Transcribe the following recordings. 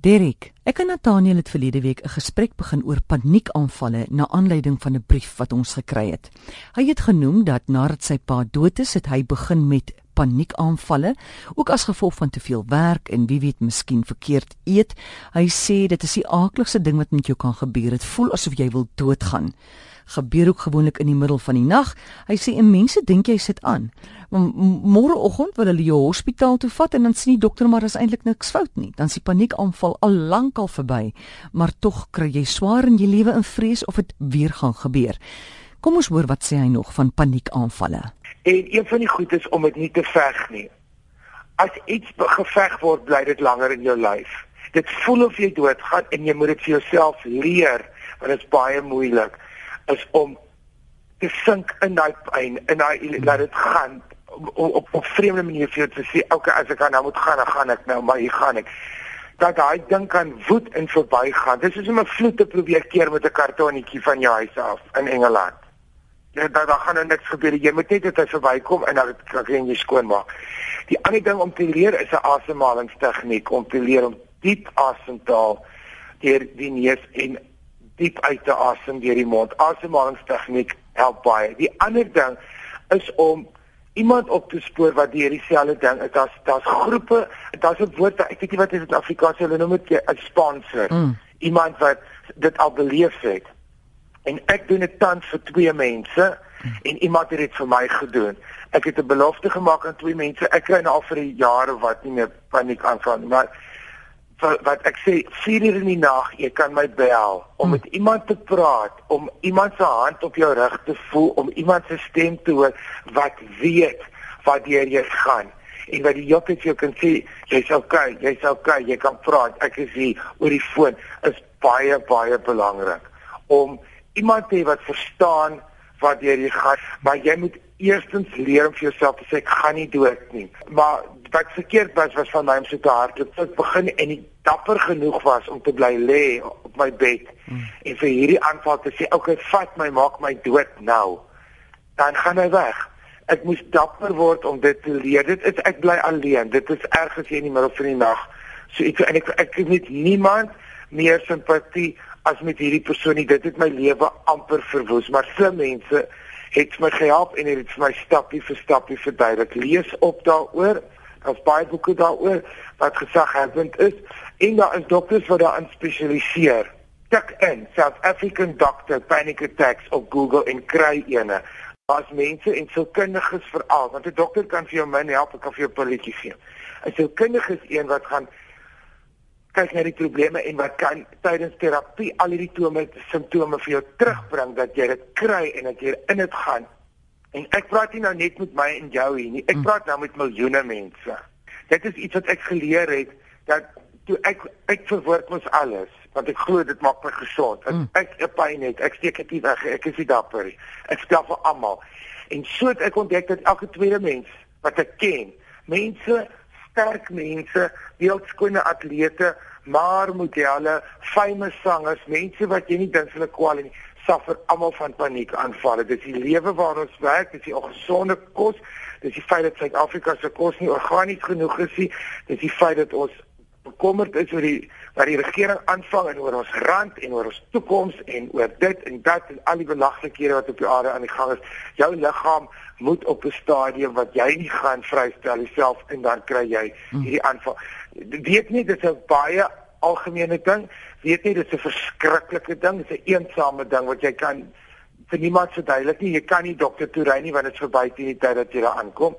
Derek, ek en Nathaniel het verlede week 'n gesprek begin oor paniekaanvalle na aanleiding van 'n brief wat ons gekry het. Hy het genoem dat nadat sy pa dood is, het hy begin met paniekaanvalle, ook as gevolg van te veel werk en wie weet miskien verkeerd eet. Hy sê dit is die aaklikste ding wat met jou kan gebeur. Dit voel asof jy wil doodgaan gebeur ook gewoonlik in die middel van die nag. Hy sê en mense dink jy sit aan. Môreoggend wil hulle jou hospitaal toe vat en dan sien die dokter maar is eintlik niks fout nie. Dan is die paniekaanval al lank al verby, maar tog kry jy swaar in jou lewe in vrees of dit weer gaan gebeur. Kom ons hoor wat sê hy nog van paniekaanvalle. En een van die goed is om dit nie te veg nie. As iets geveg word, bly dit langer in jou lyf. Dit voel of jy doodgaan en jy moet dit vir jouself leer, want dit is baie moeilik is om te sink in daai pyn, in daai hmm. laat dit gaan op op, op vreemde manier vir jou te sê, okay, as ek nou moet gaan, dan gaan ek nou, maar hier gaan ek. Dat daai ding kan woed en verbygaan. Dis soos om 'n vloed te probeer keer met 'n kartonnetjie van jou huis af in Engeland. Ja, daar daar gaan nou niks gebeur. Jy moet net dit verbykom en dan kan jy skoon maak. Die ander ding om te leer is 'n asemhalingstegniek om te leer om diep asem te haal deur die neus en diep uit te asem deur die mond. Asemhalingstegniek help baie. Die ander ding is om iemand op te spoor wat deur dieselfde ding is. Daar's daar's groepe, daar's 'n woord, ek weet nie wat dit in Afrikaans hulle noem dit 'n sponsor. Mm. Iemand wat dit al beleef het. En ek doen dit tans vir twee mense mm. en iemand het dit vir my gedoen. Ek het 'n belofte gemaak aan twee mense. Ek kry nou al vir 'n of wat nie meer paniek aanval nie, maar wat ek sê 4 uur in die nag jy kan my bel om hmm. met iemand te praat om iemand se hand op jou rug te voel om iemand se stem te hoor wat weet wat deur jy gaan en wat die jokkie jou kan sê jy's okay jy's okay jy kan praat ek is hier oor die foon is baie baie belangrik om iemand te hê wat verstaan wat deur jy gaan maar jy moet eerstens leer om vir jouself te sê ek gaan nie dood nie maar wat verkeerd was was van my om so te hardloop. Ek begin en ek dapper genoeg was om te bly lê op my bed hmm. en vir hierdie aanval te sê, "Oké, okay, vat my, maak my dood nou." Dan gaan hy weg. Ek moes dapper word om dit te leer. Dit is ek bly alleen. Dit is ergens hier in die middel van die nag. So ek en ek ek het met niemand meer simpatie as met hierdie persoon nie. Dit het my lewe amper verwoes, maar slim mense het my gehelp en het vir my stappie vir stappie verduidelik. Lees op daaroor Daar's baie boeke daaroor wat gesaghebend is en daar is dokters wat daarin spesialiseer. Tik in South African Doctor Panic Attacks op Google en kry ene. Daar's mense en sielkundiges veral, want 'n dokter kan vir jou min help, kan vir jou pilletjies gee. 'n Sielkundige is een wat gaan kyk na die probleme en wat kan tydens terapie al hierdie tome simptome vir jou terugbring dat jy dit kry en dat jy in dit gaan En ek praat nie nou net met my en jou hier nie. Ek hmm. praat nou met miljoene mense. Dit is iets wat ek geleer het dat toe ek ek verwoord mos alles want ek glo dit maak my gesond. As ek 'n pyn het, ek steek dit weg. Ek is nie dapper nie. Ek stel vir almal. En so het ek ontdek dat elke tweede mens wat ek ken, mense, sterk mense, beeldskone atlete, maar modelle, famous sangers, mense wat jy nie dink hulle kwal nie suffer almal van paniekaanvalle. Dis die lewe waar ons werk, dis die ongesonde kos, dis die feit dat Suid-Afrika se kos nie organies genoeg is nie, dis die feit dat ons bekommerd is oor die wat die regering aanvang en oor ons rand en oor ons toekoms en oor dit en dat en al die belaglikhede wat op die aarde aan die gang is. Jou liggaam moet op 'n stadium wat jy nie gaan vrystel jouself en dan kry jy hmm. hierdie aanval. Weet nie dis 'n baie algemene ding. Weet jy, dit is 'n verskriklike ding, dit is 'n eensame ding wat jy kan vir niemand verduidelik nie. Jy kan nie dokter toe ry nie want dit is verby teen die tyd dat jy daar aankom.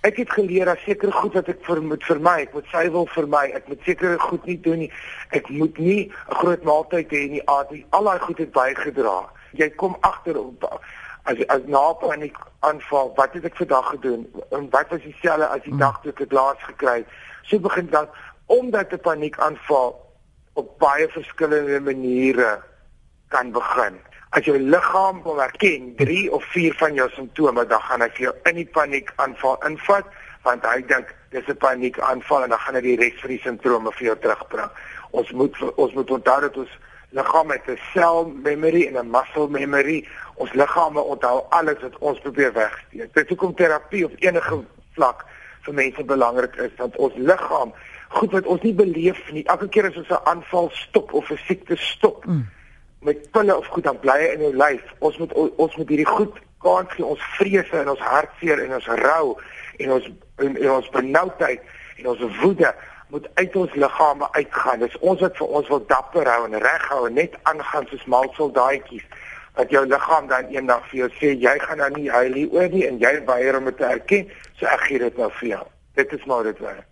Ek het geleer dat seker goed wat ek vir moet vir my, ek moet sy wil vir my, ek moet seker goed nie doen nie. Ek moet nie 'n groot maaltyd hê nie. Al daai goed het bygedra. Jy kom agter as as na paniek aanval, wat het ek vandag gedoen? En wat was dieselfde as die hmm. dag toe ek dit laas gekry het? So begin dan omdat 'n paniekaanval op baie verskillende maniere kan begin. As jou liggaam wil herken 3 of 4 van jou simptome, dan gaan hy jou in die paniekaanval invat want hy dink dis 'n paniekaanval en dan gaan hy die res van die simptome vir jou terugbring. Ons moet ons moet onthou dat ons liggaam het 'n cell memory en 'n muscle memory. Ons liggame onthou alles wat ons probeer wegsteek. Dit is hoekom terapie op enige vlak vir mense belangrik is want ons liggaam goed wat ons nie beleef nie. Elke keer as ons 'n aanval stop of 'n siekte stop mm. met pille of goed dan bly in jou lyf. Ons moet ons moet hierdie goed kans gee ons vrese en ons hartseer en ons rou en ons en, en ons benoudheid en ons woede moet uit ons liggame uitgaan. Dis ons wat vir ons wil dapper hou en reghou en net aangaan soos mal soldaatjies dat jou liggaam dan eendag vir jou sê jy gaan nou nie huil hier oor nie en jy weier om dit te erken, so ek gee dit nou vir jou. Dit is maar dit werk.